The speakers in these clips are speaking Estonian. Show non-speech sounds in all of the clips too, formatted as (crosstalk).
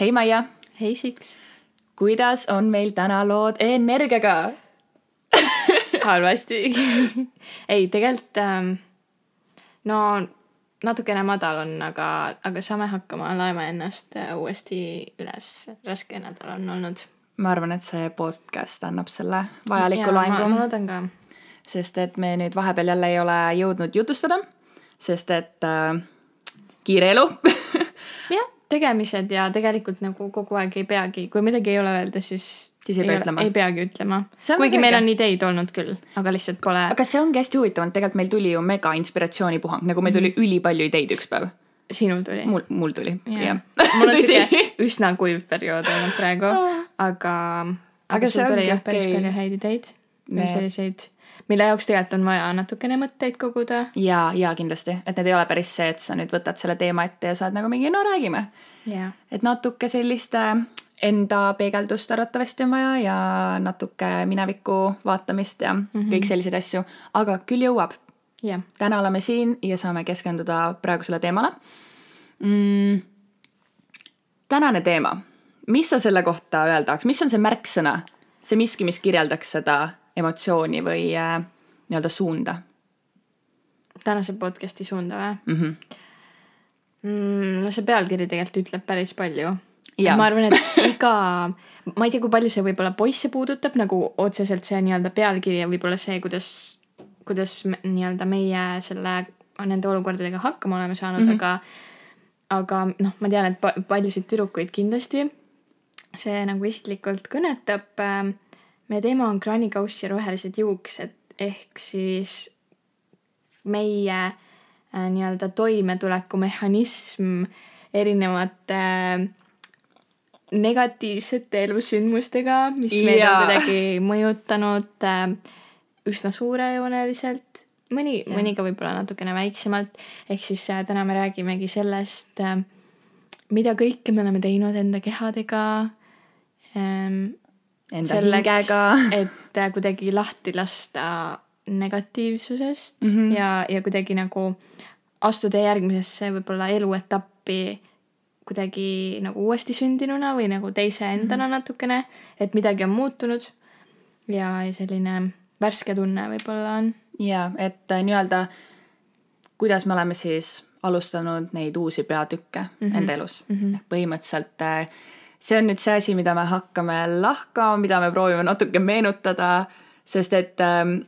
hei Maia, hei Siks. kuidas on meil täna lood energiaga? (laughs) halvasti. ei, tegelikult ähm, no natukene madal on, aga, aga saame hakkama, laeme ennast äh, uuesti üles. raske nädal on olnud. ma arvan, et see podcast annab selle vajaliku loengu ma, loodan ka. sest et me nüüd vahepeal jälle ei ole jõudnud jutustada, sest et äh, kiire elu (laughs) tegemised ja tegelikult nagu kogu aeg ei peagi, kui midagi ei ole öelda, siis Siis ei pea ütlema. ei peagi ütlema. Kuigi meil on ideid olnud küll, aga lihtsalt pole. aga see ongi hästi huvitav, et tegelikult meil tuli ju mega inspiratsioonipuhang, nagu meil tuli ülipalju ideid üks päev. sinul tuli. mul, mul tuli, jah. mul on (laughs) siuke üsna kuiv periood olnud praegu, aga, Aga aga see sul tuli jah päris palju häid ideid Me- me.... selliseid, mille jaoks tegelikult on vaja natukene mõtteid koguda. ja, ja kindlasti, et need ei ole päris see, et sa nüüd võtad selle teema ette ja saad nagu mingi, no räägime. jah, et natuke sellist äh, enda peegeldust arvatavasti on vaja ja natuke mineviku vaatamist ja mm -hmm. kõik selliseid asju, aga küll jõuab. jah. täna oleme siin ja saame keskenduda praegusele teemale mm,. tänane teema, mis sa selle kohta öelda tahaks, mis on see märksõna, see miski, mis kirjeldaks seda emotsiooni või äh, nii-öelda suunda tänase podcast'i suunda või mm? -hmm. mm,? no see pealkiri tegelikult ütleb päris palju. Ma arvan, et iga, ma ei tea, kui palju see võib-olla poisse puudutab nagu otseselt see nii-öelda pealkiri ja võib-olla see, kuidas, kuidas nii-öelda meie selle, nende olukordadega hakkama oleme saanud mm. -hmm. aga, aga noh, ma tean, et pa- paljusid tüdrukuid kindlasti see nagu isiklikult kõnetab. Meie teema on kraanikauss ja rohelised juuksed ehk siis meie äh, nii-öelda toimetulekumehhanism erinevate äh, negatiivsete elusündmustega, mis meid on kuidagi mõjutanud äh, üsna suurejooneliselt, mõni, Jah. mõni ka võib-olla natukene väiksemalt. ehk siis äh, täna me räägimegi sellest äh,, mida kõike me oleme teinud enda kehadega ähm,. Enda hingega. et äh, kuidagi lahti lasta negatiivsusest mm. -hmm. ja, ja kuidagi nagu astuda järgmisesse võib-olla eluetappi kuidagi nagu uuesti sündinuna või nagu teise endana mm -hmm. natukene, et midagi on muutunud ja, ja selline värske tunne võib-olla on. ja et äh, nii-öelda, kuidas me oleme siis alustanud neid uusi peatükke mm. -hmm. enda elus mm. -hmm. põhimõtteliselt äh, see on nüüd see asi, mida me hakkame lahkama, mida me proovime natuke meenutada, sest et ähm,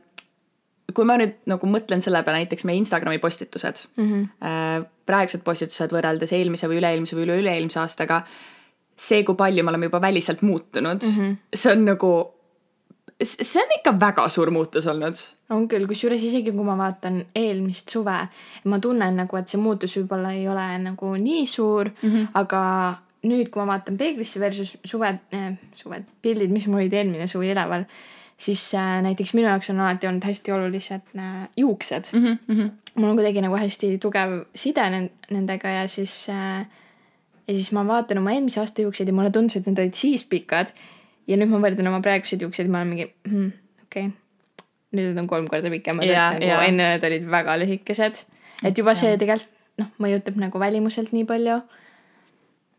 kui ma nüüd nagu mõtlen selle peale, näiteks meie Instagrami postitused Mm -hmm. äh,, praegused postitused võrreldes eelmise või üle-eelmise või üle-üle-eelmise aastaga, see, kui palju me oleme juba väliselt muutunud mm. -hmm. see on nagu, see on ikka väga suur muutus olnud on küll, kusjuures isegi kui ma vaatan eelmist suve, ma tunnen nagu, et see muutus võib-olla ei ole nagu nii suur mm. -hmm. aga nüüd, kui ma vaatan peeglisse versus suved äh,, suved, pildid, mis mul olid eelmine suvi üleval, siis äh, näiteks minu jaoks on alati olnud hästi olulised äh, juuksed mm. mm. -hmm. mul on kuidagi nagu hästi tugev side nen- nendega ja siis äh,, ja siis ma vaatan oma eelmise aasta juukseid ja mulle tundus, et need olid siis pikad. ja nüüd ma võrdlen oma praeguseid juukseid ja ma olen mingi hmm,, okei okay.. nüüd need on kolm korda pikemad yeah,, et nagu yeah. enne need olid väga lühikesed. et juba see tegelikult noh, mõjutab nagu välimuselt nii palju.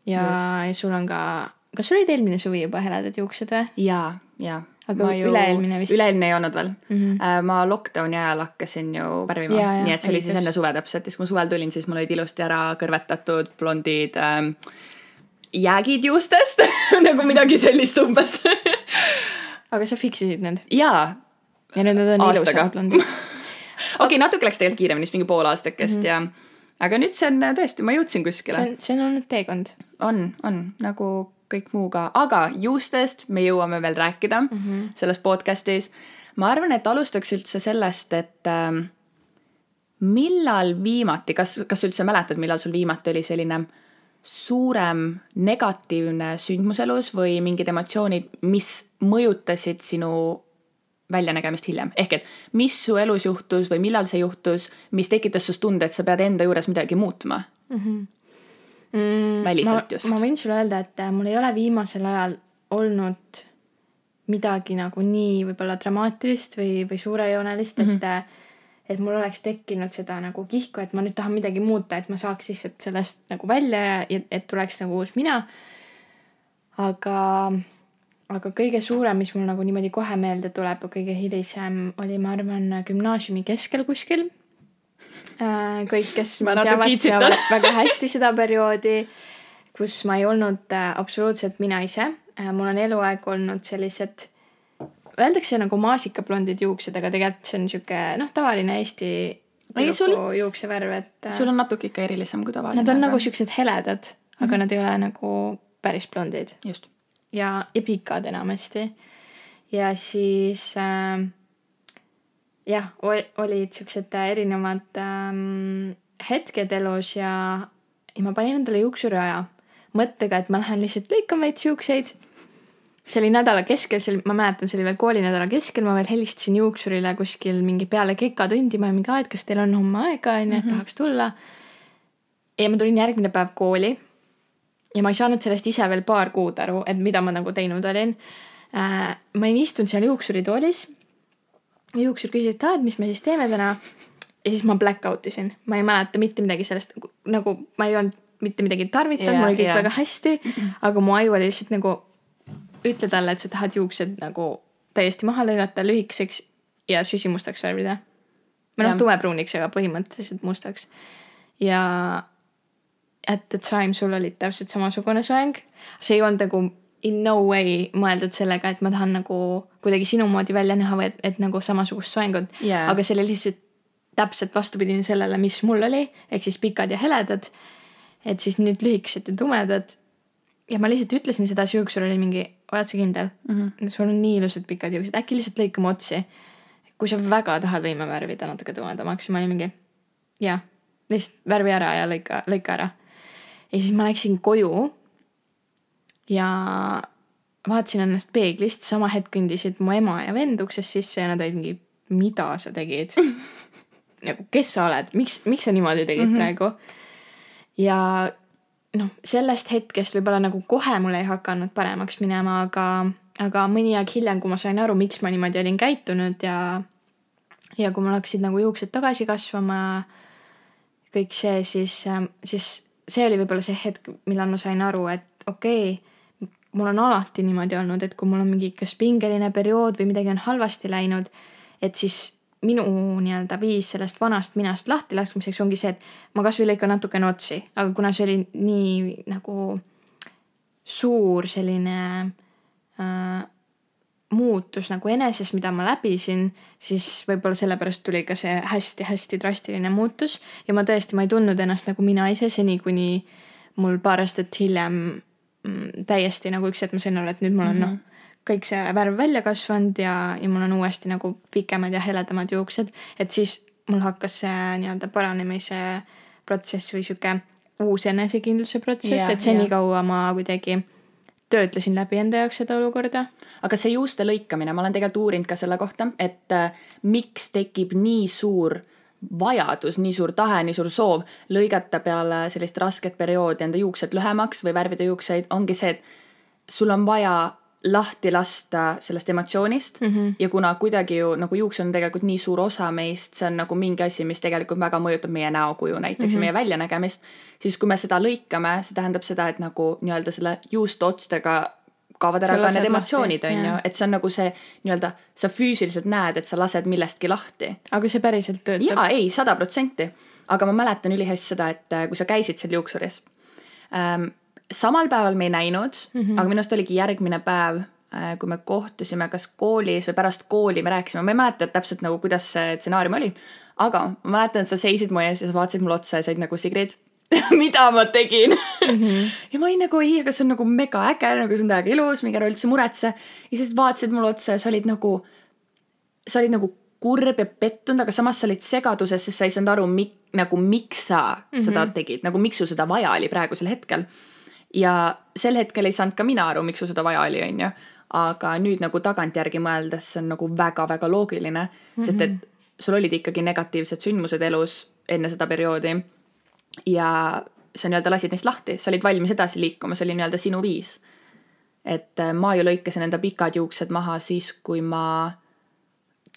ja, ja sul on ka, kas sul olid eelmine suvi juba heledad juuksed või? ja, ja. Aga üle-eelmine vist- üle-eelmine ei olnud veel mm. -hmm. ma lockdowni ajal hakkasin ju värvima Jaa, jaa, nii et see oli siis enne suve täpselt ja siis, kui ma suvel tulin, siis mul olid ilusti ära kõrvetatud blondid ähm, jäägid juustest (laughs) nagu midagi sellist umbes (laughs) aga sa fix isid need jaa, ja nüüd need on Aastaga. ilusad blondid. (laughs) okei, natuke läks tegelikult kiiremini, vist mingi pool aastakest mm -hmm. ja aga nüüd see on äh, tõesti, ma jõudsin kuskile see on, see on olnud teekond on, on nagu kõik muu ka, aga juustest me jõuame veel rääkida mm -hmm. selles podcast'is. ma arvan, et alustaks üldse sellest, et ähm, millal viimati, kas, kas üldse mäletad, millal sul viimati oli selline suurem negatiivne sündmus elus või mingid emotsioonid, mis mõjutasid sinu väljanägemist hiljem, ehk et mis su elus juhtus või millal see juhtus, mis tekitas sinust tunde, et sa pead enda juures midagi muutma mm, Väliselt ma, just. ma võin sulle öelda, et äh, mul ei ole viimasel ajal olnud midagi nagu nii võib-olla dramaatilist või, või suurejoonelist mm, -hmm. et äh, et mul oleks tekkinud seda nagu kihku, et ma nüüd tahan midagi muuta, et ma saaks lihtsalt sellest nagu välja ja, et tuleks nagu uus mina aga, aga kõige suurem, mis mul nagu niimoodi kohe meelde tuleb, kõige hilisem oli, ma arvan, gümnaasiumi keskel kuskil kõik, kes Ma mind natuke teavad, teavad väga hästi seda perioodi, kus ma ei olnud äh, absoluutselt mina ise. mul on eluaeg olnud sellised, öeldakse nagu maasikablondid juuksed, aga tegelikult see on sihuke noh, tavaline Eesti Ei, sul- juuksevärv, et äh, sul on natuke ikka erilisem kui tavaline. nad on nagu siuksed heledad, aga mm -hmm. nad ei ole nagu päris blondid just. ja, ja pikad enamasti. ja siis äh, jah, olid siuksed äh, erinevad ähm, hetked elus ja, ja ma panin endale juuksuriaja mõttega, et ma lähen lihtsalt lõikan veits juukseid. see oli nädala keskel, see oli, ma mäletan, see oli veel koolinädala keskel, ma veel helistasin juuksurile kuskil mingi peale kekatundi, ma olin mingi, aa, et kas teil on homme aega, onju, et tahaks tulla. ja ma tulin järgmine päev kooli ja ma ei saanud sellest ise veel paar kuud aru, et mida ma nagu teinud olin äh,. ma olin istunud seal juuksuritoolis. Juuksur küsis, et aa, et mis me siis teeme täna. ja siis ma black out isin, ma ei mäleta mitte midagi sellest, nagu ma ei olnud mitte midagi tarvitanud yeah, mul oli kõik yeah. väga hästi. aga mu aju oli lihtsalt nagu, ütle talle, et sa tahad juuksed nagu täiesti maha lõigata lühikeseks ja süsimustaks värvida. või noh tumepruuniks, aga põhimõtteliselt mustaks. ja at the time sul oli täpselt samasugune soeng. see ei olnud nagu in no way mõeldud sellega, et ma tahan nagu kuidagi sinu moodi välja näha või et, et nagu samasugust soengut Jaa. aga see oli lihtsalt täpselt vastupidine sellele, mis mul oli, ehk siis pikad ja heledad. et siis nüüd lühikesed ja tumedad. ja ma lihtsalt ütlesin seda, siis juuksur oli mingi, oled sa kindel mm? -hmm. sul on nii ilusad pikad juuksed, äkki lihtsalt lõikame otsi. kui sa väga tahad, võime värvida natuke tumedamaks ja ma olin mingi, jah, lihtsalt värvi ära ja lõika, lõika ära. ja siis ma läksin koju. Ja vaatasin ennast peeglist, sama hetk kõndisid mu ema ja vend uksest sisse ja nad olid mingi, mida sa tegid (laughs) nagu, kes sa oled, miks, miks sa niimoodi tegid mm -hmm. praegu? ja noh, sellest hetkest võib-olla nagu kohe mul ei hakanud paremaks minema, aga, aga mõni aeg hiljem, kui ma sain aru, miks ma niimoodi olin käitunud ja, ja kui mul hakkasid nagu juuksed tagasi kasvama, kõik see, siis, siis see oli võib-olla see hetk, millal ma sain aru, et okei okay, mul on alati niimoodi olnud, et kui mul on mingi kas pingeline periood või midagi on halvasti läinud, et siis minu nii-öelda viis sellest vanast minast lahti laskmiseks ongi see, et ma kasvõi lõikan natukene otsi, aga kuna see oli nii nagu suur selline äh, muutus nagu eneses, mida ma läbisin, siis võib-olla sellepärast tuli ka see hästi-hästi drastiline muutus. Ja ma tõesti, ma ei tundnud ennast nagu mina ise seni, kuni mul paar aastat hiljem täiesti nagu üks hetk ma sain aru, et nüüd mul on mm -hmm. noh, kõik see värv välja kasvanud ja, ja mul on uuesti nagu pikemad ja heledamad juuksed, et siis mul hakkas see nii-öelda paranemise protsess või sihuke uus enesekindluse protsess yeah, et senikaua ma kuidagi töötlesin läbi enda jaoks seda olukorda. Aga see juuste lõikamine, ma olen tegelikult uurinud ka selle kohta, et äh, miks tekib nii suur vajadus, nii suur tahe, nii suur soov lõigata peale sellist rasket perioodi enda juuksed lühemaks või värvida juukseid, ongi see, et sul on vaja lahti lasta sellest emotsioonist mm -hmm. ja kuna kuidagi ju nagu juuksed on tegelikult nii suur osa meist, see on nagu mingi asi, mis tegelikult väga mõjutab meie näokuju näiteks mm -hmm. ja meie väljanägemist, siis kui me seda lõikame, see tähendab seda, et nagu nii-öelda selle juuste otstega kaovad ära Sa ka need emotsioonid, on ju et see on nagu see nii-öelda, sa füüsiliselt näed, et sa lased millestki lahti. aga see päriselt töötab jaa, ei, sada protsenti. aga ma mäletan ülihästi seda, et äh, kui sa käisid seal juuksuris ähm,, samal päeval me ei näinud mm, -hmm. aga minu arust oligi järgmine päev äh, kui me kohtusime kas koolis või pärast kooli me rääkisime, ma ei mäleta täpselt nagu, kuidas see stsenaarium oli. aga ma mäletan, et sa seisid mu ees ja sa vaatasid mulle otsa ja said nagu Sigrid, (laughs) mida ma tegin mm. -hmm. ja ma olin nagu ei, aga see on nagu mega äge, nagu see on täiega ilus, minge ära üldse muretse. ja siis vaatasid mulle otsa ja sa olid nagu, sa olid nagu kurb ja pettunud, aga samas sa olid segaduses, sest sa ei saanud aru, mik-, nagu miks sa mm -hmm. seda tegid, nagu miks sul seda vaja oli praegusel hetkel. ja sel hetkel ei saanud ka mina aru, miks sul seda vaja oli, onju. aga nüüd nagu tagantjärgi mõeldes see on nagu väga-väga loogiline mm, -hmm. sest et sul olid ikkagi negatiivsed sündmused elus enne seda perioodi. Ja sa nii-öelda lasid neist lahti, sa olid valmis edasi liikuma, see oli nii-öelda sinu viis. et äh, ma ju lõikasin enda pikad juuksed maha siis, kui ma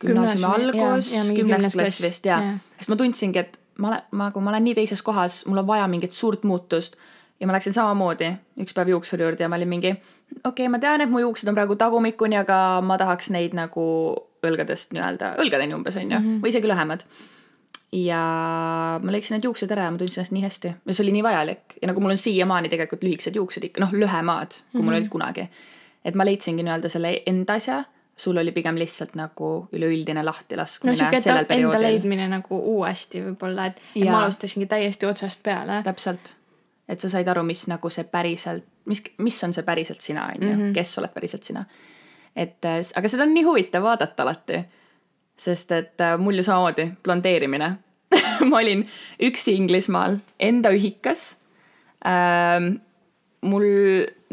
gümnaasiumi algus kümnes klass vist jaa jaa. sest ma tundsingi, et ma olen, ma, kui ma olen nii teises kohas, mul on vaja mingit suurt muutust, ja ma läksin samamoodi üks päev juuksuri juurde ja ma olin mingi, okei okay,, ma tean, et mu juuksed on praegu tagumikuni, aga ma tahaks neid nagu õlgadest nii-öelda, õlgadeni umbes on ju mm, -hmm. või isegi lühemad. Ja ma lõikasin need juuksed ära ja ma tundsin ennast nii hästi ja see oli nii vajalik ja nagu mul on siiamaani tegelikult lühikesed juuksed ikka, noh, lühemad, kui mm -hmm. mul olid kunagi. et ma leidsingi nii-öelda selle enda asja sul oli pigem lihtsalt nagu üleüldine lahtilaskmine no sihuke etapp enda leidmine nagu uuesti võib-olla, et, et ma alustasingi täiesti otsast peale. täpselt et sa said aru, mis nagu see päriselt, mis, mis on see päriselt sina, on ju, mhm. kes oled päriselt sina. et äh, aga seda on nii huvitav vaadata alati. Sest et äh, mul ju samamoodi blondeerimine (laughs) ma olin üksi Inglismaal, enda ühikas ähm,. mul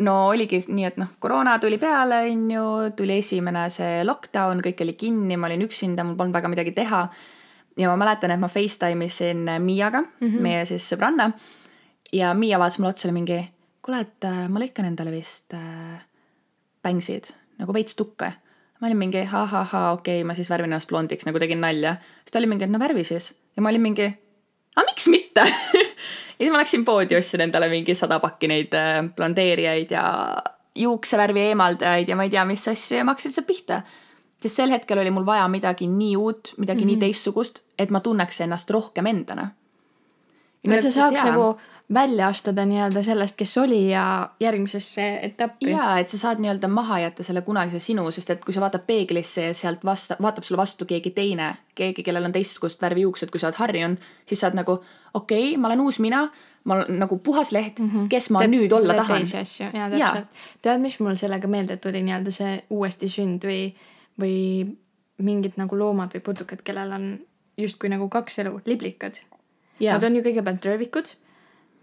no oligi nii, et noh, koroona tuli peale, on ju, tuli esimene see lockdown, kõik oli kinni, ma olin üksinda, mul polnud väga midagi teha. ja ma mäletan, et ma Facetime isin Miaga mm, -hmm. meie siis sõbranna ja Miia vaatas mulle otsa mingi, kuule, et äh, ma lõikan endale vist äh, pängsid nagu veits tukke. Ma olin mingi ahahaa, okei okay,, ma siis värvin ennast blondiks, nagu tegin nalja. siis ta oli mingi, et no värvi siis. ja ma olin mingi, aga miks mitte (laughs) ja siis ma läksin poodi, ostsin endale mingi sada pakki neid äh, blondeerijaid ja juuksevärvi eemaldajaid ja ma ei tea, mis asju ja ma hakkasin lihtsalt pihta. sest sel hetkel oli mul vaja midagi nii uut, midagi mm -hmm. nii mhm. teistsugust, et ma tunneks ennast rohkem endana. et sa saaks nagu välja astuda nii-öelda sellest, kes oli ja järgmisesse etappi. jaa, et sa saad nii-öelda maha jätta selle kunagise sinu, sest et kui sa vaatad peeglisse ja sealt vasta, vaatab sulle vastu keegi teine, keegi, kellel on teistsugust värvi juuksed, kui sa oled harjunud, siis sa oled nagu okei okay,, ma olen uus mina, ma olen nagu puhas leht mm, -hmm. kes ma Te, nüüd olla tahan. teisi asju, jaa, täpselt. tead, mis mul sellega meelde tuli, nii-öelda see uuesti sünd või, või mingid nagu loomad või putukad, kellel on justkui nagu kaks elu, liblikad. Nad on ju kõigepealt röövikud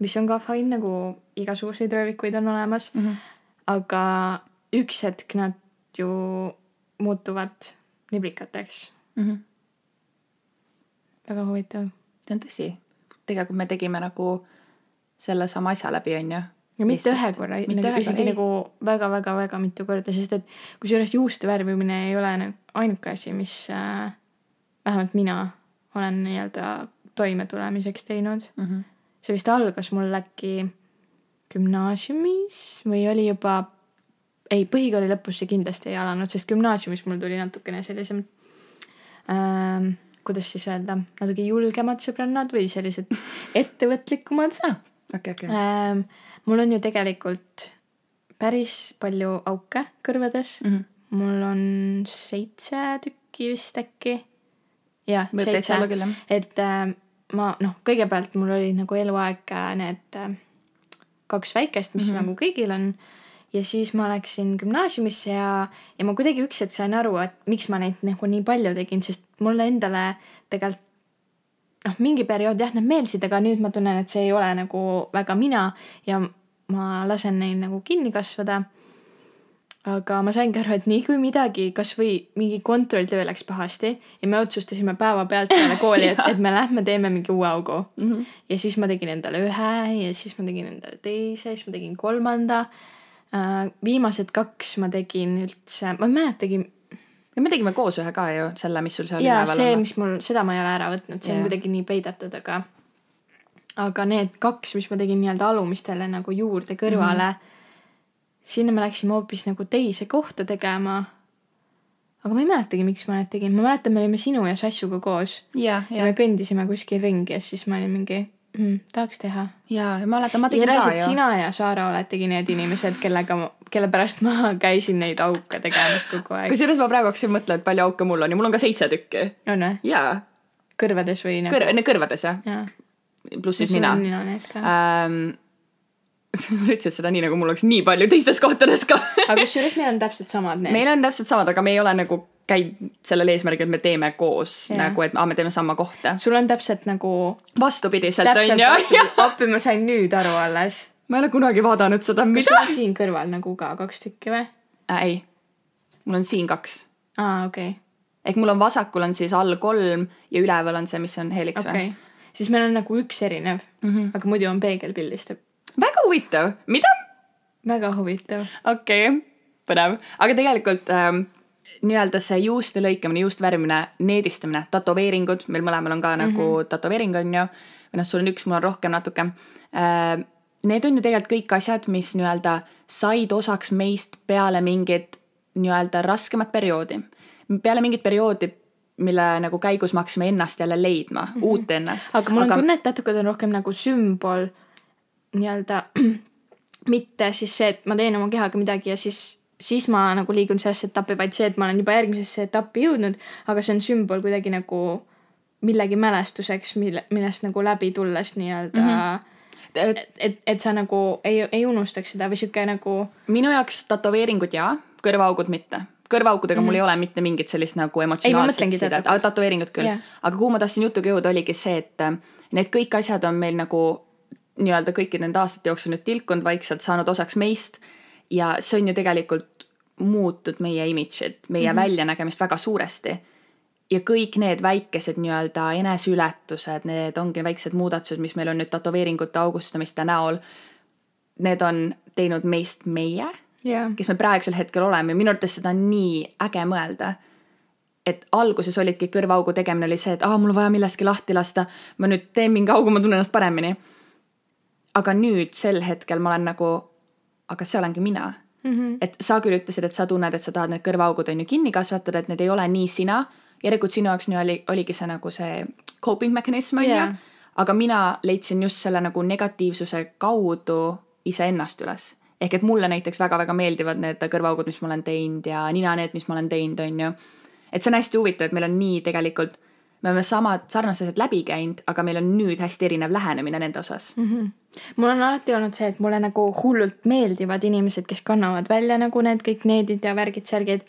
mis on ka fine, nagu igasuguseid röövikuid on olemas mm. -hmm. aga üks hetk nad ju muutuvad liblikateks mm. -hmm. väga huvitav. see on tõsi. tegelikult me tegime nagu sellesama asja läbi, on ju. ja mitte ühe korra, nagu isegi nagu väga-väga-väga mitu korda, sest et kusjuures juuste värvimine ei ole nagu ainuke asi, mis äh, vähemalt mina olen nii-öelda toimetulemiseks teinud mm. -hmm see vist algas mul äkki gümnaasiumis või oli juba, ei, põhikooli lõpus see kindlasti ei alanud, sest gümnaasiumis mul tuli natukene sellisem ähm,, kuidas siis öelda, natuke julgemad sõbrannad või sellised (laughs) ettevõtlikumad ah,. okei, okei. Ähm, mul on ju tegelikult päris palju auke kõrvades mm. -hmm. mul on seitse tükki vist äkki. jah, seitse, et äh, ma noh, kõigepealt mul olid nagu eluaeg äh, need äh, kaks väikest, mis mm -hmm. nagu kõigil on. ja siis ma läksin gümnaasiumisse ja, ja ma kuidagi üks hetk sain aru, et miks ma neid nagu nii palju tegin, sest mulle endale tegelikult noh, mingi periood jah, need meeldisid, aga nüüd ma tunnen, et see ei ole nagu väga mina ja ma lasen neil nagu kinni kasvada aga ma saingi aru, et nii kui midagi, kasvõi mingi kontrolltöö läks pahasti ja me otsustasime päevapealt peale kooli, et, (laughs) et me lähme teeme mingi uue augu mm. -hmm. ja siis ma tegin endale ühe ja siis ma tegin endale teise, siis ma tegin kolmanda uh,. viimased kaks ma tegin üldse, ma ei mäletagi. me tegime koos ühe ka ju, selle, mis sul seal üleval on. see, mis mul, seda ma ei ole ära võtnud, see yeah. on kuidagi nii peidetud, aga aga need kaks, mis ma tegin nii-öelda alumistele nagu juurde kõrvale mm. -hmm sinna me läksime hoopis nagu teise kohta tegema. aga ma ei mäletagi, miks ma need tegin, ma mäletan, me olime sinu ja Sassuga koos yeah,. Yeah. ja me kõndisime kuskil ringi ja siis ma olin mingi mm,, tahaks teha. ja, ja ma mäletan, ma tegin ja ka ju. sina ja Saara oletegi need inimesed, kellega, kelle pärast ma käisin neid auke tegemas kogu aeg. kusjuures ma praegu hakkasin mõtlema, et palju auke mul on ja mul on ka seitse tükki. on või? jaa. kõrvades või nagu? Kõr-, kõrvades jah ja. pluss siis nina. nina need ka ähm, (laughs) sa ütlesid seda nii, nagu mul oleks nii palju teistes kohtades ka (laughs) aga kusjuures meil on täpselt samad need. meil on täpselt samad, aga me ei ole nagu käinud sellel eesmärgil, et me teeme koos ja. nagu, et aa, me teeme sama kohta. sul on täpselt nagu. vastupidiselt on ju. (laughs) appi, ma sain nüüd aru alles. ma ei ole kunagi vaadanud seda. kas sul on siin kõrval nagu ka kaks tükki või äh,? ei, mul on siin kaks. aa, okei okay. ehk mul on vasakul on siis all kolm ja üleval on see, mis on helix okay. või? siis meil on nagu üks erinev mm, -hmm. aga muidu on peegelpildistab väga huvitav, mida? väga huvitav. okei okay., põnev, aga tegelikult ähm, nii-öelda see juuste lõikamine, juuste värvimine, needistamine, tätoveeringud, meil mõlemal on ka mm -hmm. nagu mhm. tätoveering on ju, või noh, sul on üks, mul on rohkem natuke äh,. need on ju tegelikult kõik asjad, mis nii-öelda said osaks meist peale mingit nii-öelda raskemat perioodi. peale mingit perioodi, mille nagu käigus me hakkasime ennast jälle leidma mm, -hmm. uut ennast. aga mul on aga... tunne, et tätukad on rohkem nagu sümbol nii-öelda, (clears throat) mitte siis see, et ma teen oma kehaga midagi ja siis siis ma nagu liigun sellesse etappi, vaid see, et ma olen juba järgmisesse etappi jõudnud, aga see on sümbol kuidagi nagu millegi mälestuseks, mille, millest nagu läbi tulles nii-öelda mm. -hmm et, et, et sa nagu ei, ei unustaks seda või sihuke nagu. minu jaoks tätoveeringud jaa, kõrvaaugud mitte kõrvaaukudega mm -hmm. mul ei ole mitte mingit sellist nagu emotsionaalset sidet, aga tätoveeringud küll yeah.. aga kuhu ma tahtsin jutuga jõuda, oligi see, et äh, need kõik asjad on meil nagu nii-öelda kõikide nende aastate jooksul nüüd tilkunud vaikselt, saanud osaks meist. ja see on ju tegelikult muutnud meie imidžit, meie mm -hmm. väljanägemist väga suuresti ja kõik need väikesed nii-öelda eneseületused, need ongi väiksed muudatused, mis meil on nüüd tätoveeringute augustamiste näol. Need on teinud meist meie yeah., kes me praegusel hetkel oleme ja minu arvates seda on nii äge mõelda. et alguses olidki kõrvaaugu tegemine oli see, et aa, mul on vaja millestki lahti lasta, ma nüüd teen mingi augu, ma tunnen ennast paremini. Aga nüüd sel hetkel ma olen nagu, aga see olengi mina mm. -hmm. et sa küll ütlesid, et sa tunned, et sa tahad need kõrvaaugud on ju kinni kasvatada, et need ei ole nii sina järelikult sinu jaoks oli, oligi see nagu see coping mechanism on yeah. ju. aga mina leidsin just selle nagu negatiivsuse kaudu iseennast üles. ehk et mulle näiteks väga-väga meeldivad need kõrvaaugud, mis ma olen teinud ja ninaneed, mis ma olen teinud, on ju. et see on hästi huvitav, et meil on nii tegelikult, me oleme samad sarnased asjad läbi käinud, aga meil on nüüd hästi erinev lähenemine nende osas mm. -hmm. mul on alati olnud see, et mulle nagu hullult meeldivad inimesed, kes kannavad välja nagu need kõik needid ja värgid-särgid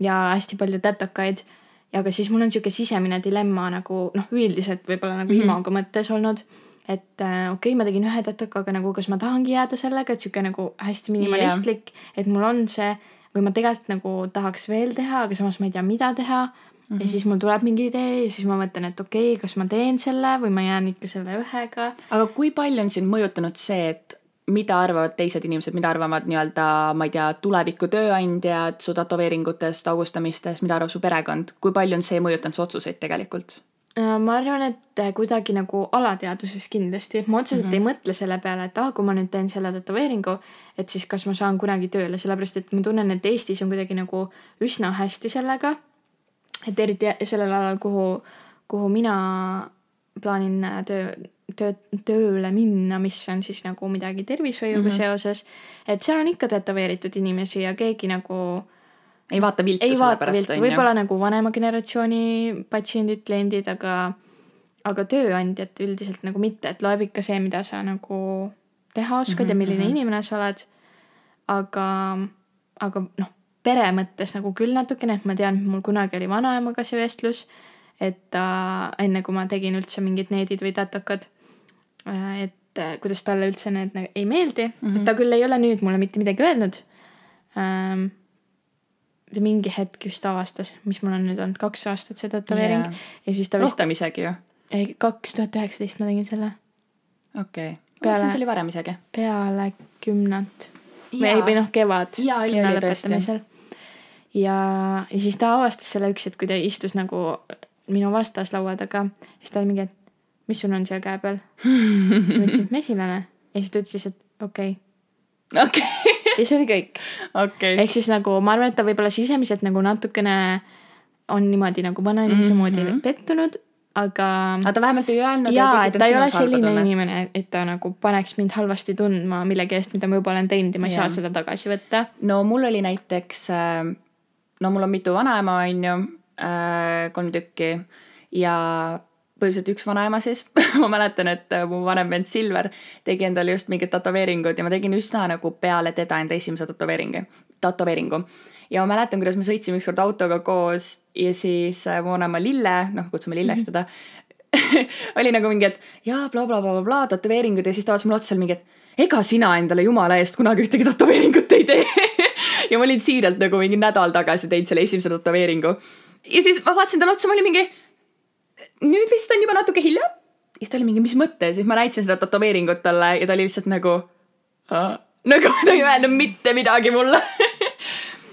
ja hästi palju tätokaid ja aga siis mul on sihuke sisemine dilemma nagu noh, üldiselt võib-olla nagu mm -hmm. imago mõttes olnud. et äh, okei okay,, ma tegin ühe tätoka, aga nagu kas ma tahangi jääda sellega, et sihuke nagu hästi minimalistlik yeah., et mul on see või ma tegelikult nagu tahaks veel teha, aga samas ma ei tea, mida teha mm. -hmm. ja siis mul tuleb mingi idee ja siis ma mõtlen, et okei okay,, kas ma teen selle või ma jään ikka selle ühega. aga kui palju on sind mõjutanud see, et mida arvavad teised inimesed, mida arvavad nii-öelda, ma ei tea, tuleviku tööandjad su tätoveeringutest, augustamistest, mida arvab su perekond, kui palju on see mõjutanud su otsuseid tegelikult? Äh, ma arvan, et kuidagi nagu alateadvuses kindlasti, ma otseselt mm -hmm. ei mõtle selle peale, et ah, kui ma nüüd teen selle tätoveeringu, et siis kas ma saan kunagi tööle, sellepärast et ma tunnen, et Eestis on kuidagi nagu üsna hästi sellega. Et eriti sellel alal, kuhu, kuhu mina plaanin töö töö, tööle minna, mis on siis nagu midagi tervishoiuga mm -hmm. seoses. et seal on ikka tätoveeritud inimesi ja keegi nagu ei vaata viltu ei vaata viltu, võib-olla nagu vanema generatsiooni patsiendid, kliendid, aga aga tööandjad üldiselt nagu mitte, et loeb ikka see, mida sa nagu teha oskad mm -hmm, ja milline mm -hmm. inimene sa oled. aga, aga noh, pere mõttes nagu küll natukene, et ma tean, mul kunagi oli vanaemaga see vestlus, et ta äh, enne kui ma tegin üldse mingid needid või tatokad Äh, et äh, kuidas talle üldse need nagu ei meeldi mm, -hmm. et ta küll ei ole nüüd mulle mitte midagi öelnud ähm,. mingi hetk just avastas, mis mul on nüüd olnud kaks aastat see tätoveering yeah. ja siis ta vist. rohkem isegi ju. ei, kaks tuhat üheksateist ma tegin selle. okei okay., ma mõtlesin, see oli varem isegi. peale kümnendat. või või noh, kevad. kümne lõpetamisel. Ja, ja siis ta avastas selle üks hetk, kui ta istus nagu minu vastas laua taga, siis ta oli mingi, et mis sul on seal käe peal? siis ma ütlesin, et mesilane. ja siis ta ütles lihtsalt okei okay.. okei okay. ja see oli kõik okay.. ehk siis nagu ma arvan, et ta võib-olla sisemiselt nagu natukene on niimoodi nagu vanainimese mm -hmm. moodi pettunud, aga. aga ta vähemalt ei öelnud. jaa, et ta ei ole selline inimene, et ta nagu paneks mind halvasti tundma millegi eest, mida ma juba olen teinud ja ma ei ja. saa seda tagasi võtta. no mul oli näiteks, äh, no mul on mitu vanaema, on ju, äh, kolm tükki ja põhiliselt üks vanaema siis (laughs) ma mäletan, et äh, mu vanem vend Silver tegi endale just mingid tätoveeringud ja ma tegin üsna nagu peale teda enda esimese tätoveeringi, tätoveeringu. ja ma mäletan, kuidas me sõitsime ükskord autoga koos ja siis äh, mu vanaema Lille, noh, kutsume Lilleks teda (laughs) oli nagu mingi, et jaa bla, bla, blablabla, tätoveeringud ja siis ta vaatas mulle otsa mingi, et ega sina endale jumala eest kunagi ühtegi tätoveeringut ei tee (laughs) ja ma olin siiralt nagu mingi nädal tagasi teinud selle esimese tätoveeringu. ja siis ma vaatasin talle otsa, ma olin mingi nüüd vist on juba natuke hilja. ja siis ta oli mingi, mis mõte, siis ma näitasin seda tätoveeringut talle ja ta oli lihtsalt nagu, nagu (laughs) ta ei öelnud mitte midagi mulle (laughs)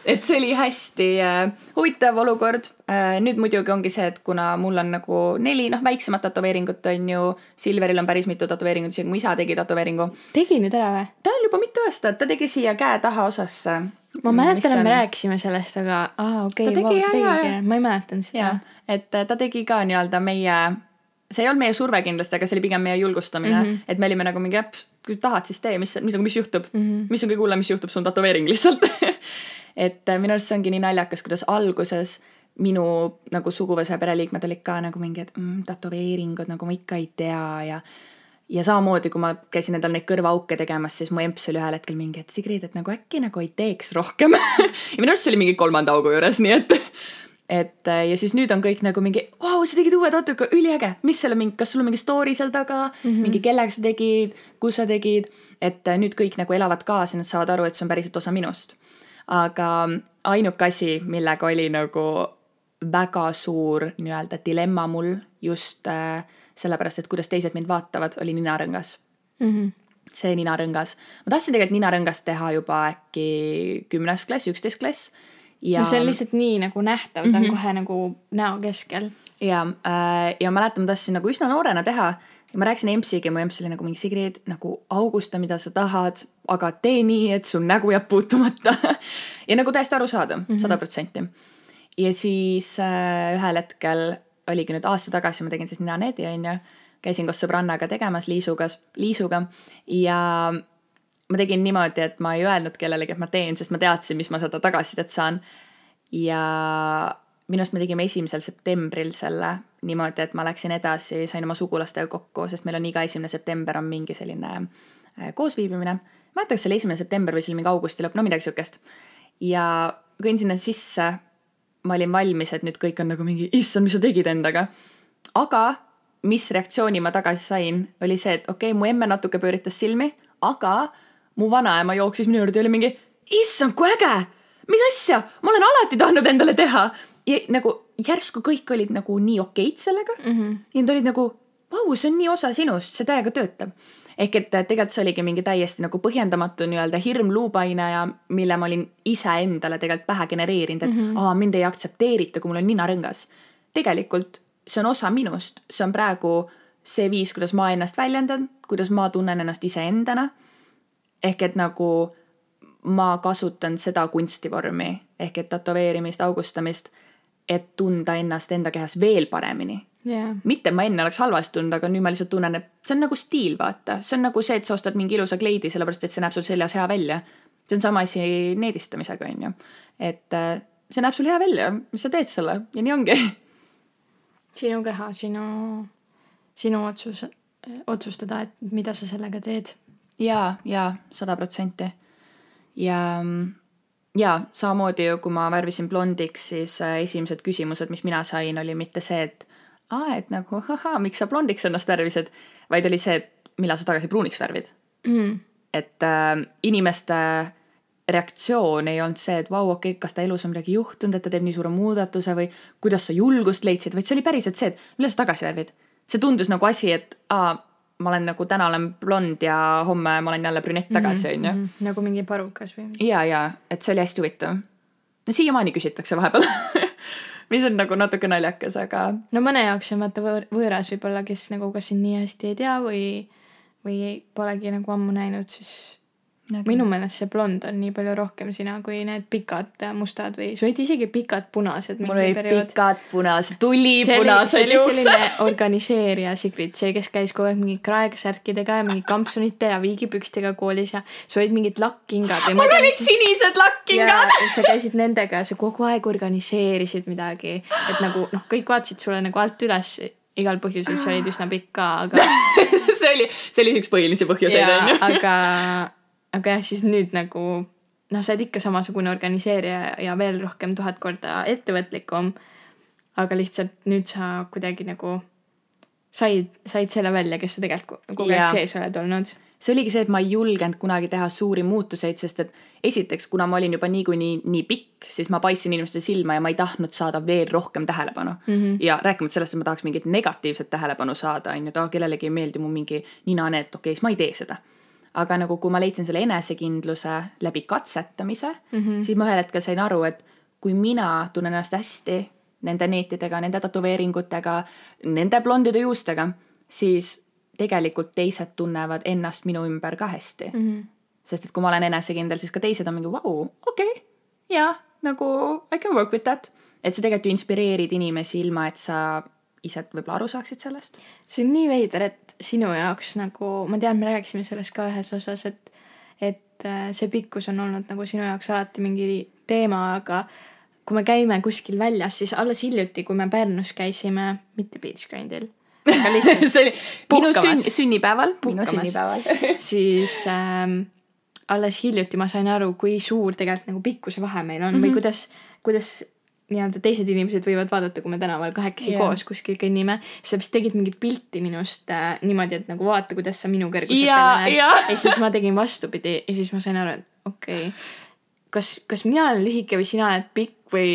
et see oli hästi äh, huvitav olukord äh,. nüüd muidugi ongi see, et kuna mul on nagu neli noh, väiksemat tätoveeringut on ju, Silveril on päris mitu tätoveeringut, isegi mu isa tegi tätoveeringu. tegi nüüd ära või? ta on juba mitu aastat, ta tegi siia käe taha osasse. Ma mäletan, et me rääkisime sellest, aga aa okei okay,, wow, ta tegigi, ma ei mäletanud seda. et äh, ta tegi ka nii-öelda meie see ei olnud meie surve kindlasti, aga see oli pigem meie julgustamine mm, -hmm. et me olime nagu mingi, kui sa tahad, siis tee, mis, mis nagu, mis juhtub mm, -hmm. mis on kõige hullem, mis juhtub, sul on tätoveering lihtsalt (laughs) et äh, minu arust see ongi nii naljakas, kuidas alguses minu nagu suguvõsa pereliikmed olid ka nagu mingi, et mm, tätoveeringud nagu ma ikka ei tea ja ja samamoodi, kui ma käisin endal neid kõrvaauke tegemas, siis mu emps oli ühel hetkel mingi, et Sigrid, et nagu äkki nagu ei teeks rohkem. (laughs) Ja minu arust see oli mingi kolmanda augu juures, nii et et ja siis nüüd on kõik nagu mingi, vau, sa tegid uue tatuga, üliäge, mis selle mingi, kas sul on mingi story seal taga? Mm, -hmm. mingi kellega sa tegid, kus sa tegid, et äh, nüüd kõik nagu elavad kaasa, nad saavad aru, et see on päriselt osa minust. aga ainuke asi, millega oli nagu väga suur nii-öelda dilemma mul just äh, sellepärast, et kuidas teised mind vaatavad, oli ninarõngas mm. -hmm see ninarõngas, ma tahtsin tegelikult ninarõngast teha juba äkki kümnes klass, üksteist klass ja. no see on lihtsalt nii nagu nähtav, ta on mm -hmm. kohe nagu näo keskel. ja äh,, ja mäletan, ma tahtsin nagu üsna noorena teha ja ma rääkisin EMS-iga, mu EMS oli nagu mingi Sigrid, nagu augusta, mida sa tahad, aga tee nii, et su nägu jääb puutumata (laughs) ja nagu täiesti arusaadav, mhm. sada protsenti. ja siis äh, ühel hetkel oligi nüüd aasta tagasi, ma tegin siis ninaneedi onju, käisin koos sõbrannaga tegemas Liisuga, Liisuga ja ma tegin niimoodi, et ma ei öelnud kellelegi, et ma teen, sest ma teadsin, mis ma seda tagasisidet saan. ja minu arust me tegime esimesel septembril selle niimoodi, et ma läksin edasi, sain oma sugulastega kokku, sest meil on iga esimene september on mingi selline äh, koosviibimine. ma ei mäleta, kas see oli esimene september või see oli mingi augusti lõpp, no midagi siukest. ja kõin sinna sisse, ma olin valmis, et nüüd kõik on nagu mingi, issand, mis sa tegid endaga. aga mis reaktsiooni ma tagasi sain, oli see, et okei okay,, mu emme natuke pööritas silmi, aga mu vanaema jooksis minu juurde ja oli mingi, issand, kui äge, mis asja, ma olen alati tahtnud endale teha. ja nagu järsku kõik olid nagu nii okeid sellega mm. -hmm. ja nad olid nagu, vau, see on nii osa sinust, see täiega töötab. Ehk et tegelikult see oligi mingi täiesti nagu põhjendamatu nii-öelda hirm, luupaine ja mille ma olin iseendale tegelikult pähe genereerinud, et mm -hmm. aa, mind ei aktsepteerita, kui mul on ninarõngas. tegelikult see on osa minust, see on praegu see viis, kuidas ma ennast väljendan, kuidas ma tunnen ennast iseendana ehk et nagu ma kasutan seda kunstivormi ehk et tätoveerimist, augustamist, et tunda ennast enda kehas veel paremini yeah.. mitte ma enne oleks halvasti tundnud, aga nüüd ma lihtsalt tunnen, et see on nagu stiil, vaata, see on nagu see, et sa ostad mingi ilusa kleidi, sellepärast et see näeb sul seljas hea välja. see on sama asi needistamisega, on ju. et äh, see näeb sul hea välja, sa teed selle ja nii ongi. (laughs) sinu keha, sinu, sinu otsus, otsustada, et mida sa sellega teed jaa, jaa, sada protsenti. ja, ja samamoodi ju, kui ma värvisin blondiks, siis äh, esimesed küsimused, mis mina sain, oli mitte see, et aa, et nagu ahaa, miks sa blondiks ennast värvisid, vaid oli see, et millal sa tagasi pruuniks värvid mm.. et äh, inimeste reaktsioon ei olnud see, et vau, okei okay,, kas ta elus on midagi juhtunud, et ta teeb nii suure muudatuse või kuidas sa julgust leidsid, vaid see oli päriselt see, et millal sa tagasi värvid. see tundus nagu asi, et aa, ma olen nagu täna olen blond ja homme ma olen jälle brünett tagasi, mhm, onju. Mhm. nagu mingi parukas või? ja, ja, et see oli hästi huvitav. siiamaani küsitakse vahepeal (laughs) mis on nagu natuke naljakas, aga. no mõne jaoks on vaata võõr, võõras võib-olla, kes nagu kas sind nii hästi ei tea või, või polegi nagu ammu näinud, siis Nagu minu meelest see blond on nii palju rohkem sina kui need pikad äh, mustad või sul olid isegi pikad punased. mul olid pikad punased, tulipunased juuksed. selline organiseerija Sigrid, see, kes käis kogu aeg mingi kraeksärkidega ja mingi kampsunite ja viigipükstega koolis ja sul olid mingid lakkkingad. mul olid sinised lakkkingad. sa käisid nendega ja sa kogu aeg organiseerisid midagi, et nagu noh, kõik vaatasid sulle nagu alt üles igal põhjusel, sa olid üsna pikk ka, aga (laughs) see oli, see oli üks põhilisi põhjuseid onju. aga aga jah, siis nüüd nagu noh, sa oled ikka samasugune organiseerija ja veel rohkem tuhat korda ettevõtlikum. aga lihtsalt nüüd sa kuidagi nagu said, said selle välja, kes sa tegelikult kogu aeg sees oled olnud. see oligi see, et ma ei julgenud kunagi teha suuri muutuseid, sest et esiteks, kuna ma olin juba niikuinii nii, nii pikk, siis ma paistsin inimeste silma ja ma ei tahtnud saada veel rohkem tähelepanu mm. -hmm. ja rääkimata sellest, et ma tahaks mingit negatiivset tähelepanu saada, on ju, et aa, kellelegi ei meeldi mu mingi ninaneet, okei okay,, siis ma ei tee seda aga nagu kui ma leidsin selle enesekindluse läbi katsetamise mm. -hmm. siis ma ühel hetkel sain aru, et kui mina tunnen ennast hästi nende neetidega, nende tätoveeringutega, nende blondide juustega, siis tegelikult teised tunnevad ennast minu ümber ka hästi mm. -hmm. sest et kui ma olen enesekindel, siis ka teised on mingi vau, okei okay, jaa, nagu I can work with that. et sa tegelikult ju inspireerid inimesi ilma, et sa ise võib-olla aru saaksid sellest. see on nii veider, et sinu jaoks nagu, ma tean, me rääkisime sellest ka ühes osas, et, et äh, see pikkus on olnud nagu sinu jaoks alati mingi teema, aga kui me käime kuskil väljas, siis alles hiljuti, kui me Pärnus käisime, mitte beach grind'il, (laughs) see oli minu sünn, sünnipäeval, minu sünnipäeval (laughs) siis ähm, alles hiljuti ma sain aru, kui suur tegelikult nagu pikkuse vahe meil on mm -hmm. või kuidas, kuidas nii-öelda teised inimesed võivad vaadata, kui me tänaval kahekesi yeah. koos kuskil kõnnime. sa vist tegid mingit pilti minust äh, niimoodi, et nagu vaata, kuidas sa minu kõrguselt välja näed. jaa. ja siis ma tegin vastupidi ja siis ma sain aru, et okei okay, kas, kas mina olen lühike või sina oled pikk või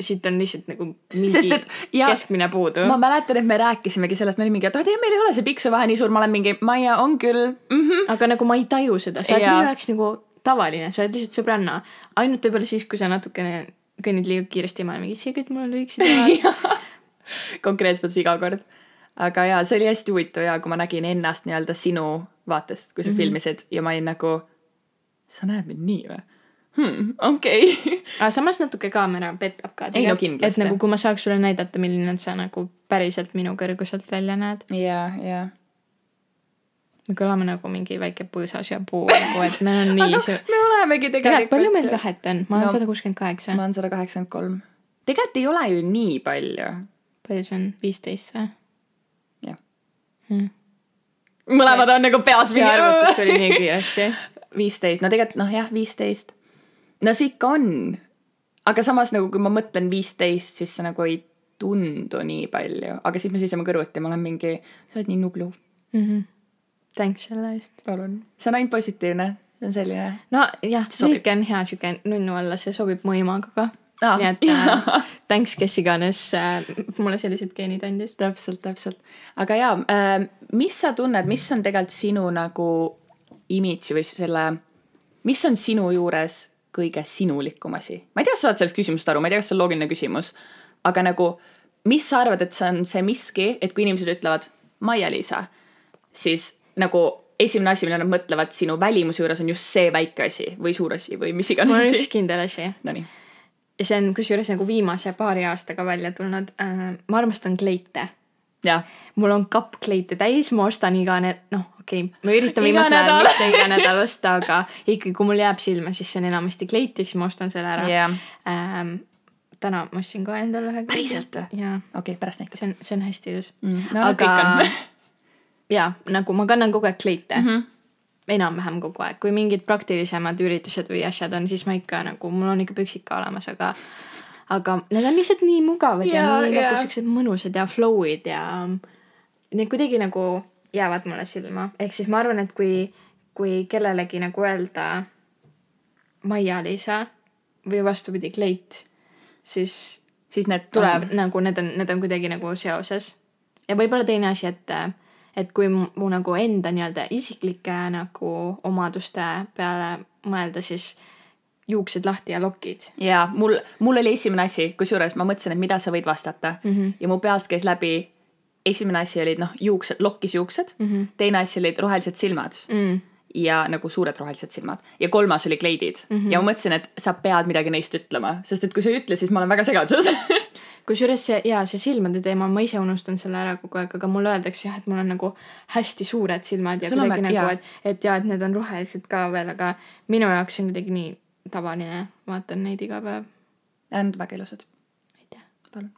siit on lihtsalt nagu mingi Sest et- ja- keskmine puudu. ma mäletan, et me rääkisimegi sellest, me olime mingi, et aa, tegelikult meil ei ole see pikkuse vahe nii suur, ma olen mingi, Maia on küll mm. -hmm. aga nagu ma ei taju seda, sa oled minu jaoks nagu tavaline, sa oled lihtsalt sõbranna. ainult võib-olla siis, kui sa natukene kõnnid liiga kiiresti ma olen mingi, Sigrid, mul on lühikesed (laughs) jalad. konkreetselt iga kord. aga jaa, see oli hästi huvitav ja kui ma nägin ennast nii-öelda sinu vaatest, kui sa mm -hmm. filmisid ja ma olin nagu, sa näed mind nii või hmm,? okei okay. (laughs) aga samas natuke kaamera petab ka. Ei, no et nagu kui ma saaks sulle näidata, milline sa nagu päriselt minu kõrguselt välja näed. ja, ja. Me kõlame nagu mingi väike põõsas ja puu nagu, et me on (laughs) nii su-. me olemegi tegelikult. palju meil vahet on? ma olen No, sada kuuskümmend kaheksa ma. olen sada kaheksakümmend kolm. tegelikult ei ole ju nii palju. palju see on? viisteist või? jah. Hmm. mõlemad on nagu peas see arvutus tuli nii kiiresti. (laughs) viisteist, no tegelikult noh, jah, viisteist. no see ikka on. aga samas nagu, kui ma mõtlen viisteist, siis see nagu ei tundu nii palju, aga siis me seisame kõrvuti, ma olen mingi, sa oled nii nublu, Mhm. Thanks selle eest. palun. see on ainult positiivne, see on selline. nojah, Sobib. lühike on hea siuke nunnu olla, see sobib mu imaga ka Aa, nii et äh, (laughs) thanks, kes iganes äh, mulle sellised geenid andis. täpselt, täpselt. aga jaa äh,, mis sa tunned, mis on tegelikult sinu nagu imidži või selle, mis on sinu juures kõige sinulikum asi? ma ei tea, kas sa saad sellest küsimusest aru, ma ei tea, kas see on loogiline küsimus, aga nagu, mis sa arvad, et see on see miski, et kui inimesed ütlevad Maia-Liisa, siis nagu esimene asi, mida nad mõtlevad sinu välimuse juures on just see väike asi või suur asi või mis iganes mul on üks asi. kindel asi Nonii, ja see on kusjuures nagu viimase paari aastaga välja tulnud äh,. ma armastan kleite. mul on kapp kleite täis, ma ostan iga ne-, noh, okei okay,, ma üritan viimasel ajal mitte iga nädal osta, aga ikkagi, kui mul jääb silma, siis see on enamasti kleit ja siis ma ostan selle ära jah, ähm,. täna ma ostsin ka endale ühe. Päriselt või? jaa, okei, pärast näitab see on, see on hästi ilus mm,. no aga... (laughs) on jaa, nagu ma kannan kogu aeg kleite mm. -hmm. enam-vähem kogu aeg, kui mingid praktilisemad üritused või asjad on, siis ma ikka nagu, mul on ikka püksid ka olemas, aga aga need on lihtsalt nii mugavad ja, ja nii jaa. nagu siuksed mõnusad ja flow'id ja need kuidagi nagu jäävad mulle silma, ehk siis ma arvan, et kui, kui kellelegi nagu öelda Maia-Liisa või vastupidi, kleit, siis siis need tuleb nagu need on, need on kuidagi nagu seoses. ja võib-olla teine asi, et, et kui mu, nagu enda nii-öelda isiklike nagu omaduste peale mõelda, siis juuksed lahti ja lokid. ja mul, mul oli esimene asi, kusjuures ma mõtlesin, et mida sa võid vastata mm -hmm. ja mu peast käis läbi. esimene asi olid noh, juuksed, lokkis juuksed mm, -hmm. teine asi olid rohelised silmad Mm. ja nagu suured rohelised silmad ja kolmas oli kleidid mm. -hmm. ja ma mõtlesin, et sa pead midagi neist ütlema, sest et kui sa ei ütle, siis ma olen väga segaduses (laughs) kusjuures see ja see silmade teema, ma ise unustan selle ära kogu aeg, aga mulle öeldakse jah, et mul on nagu hästi suured silmad ja Sul on kuidagi nagu et, et ja et need on rohelised ka veel, aga minu jaoks on kuidagi nii tavaline, vaatan neid iga päev. Need on väga ilusad. aitäh. palun.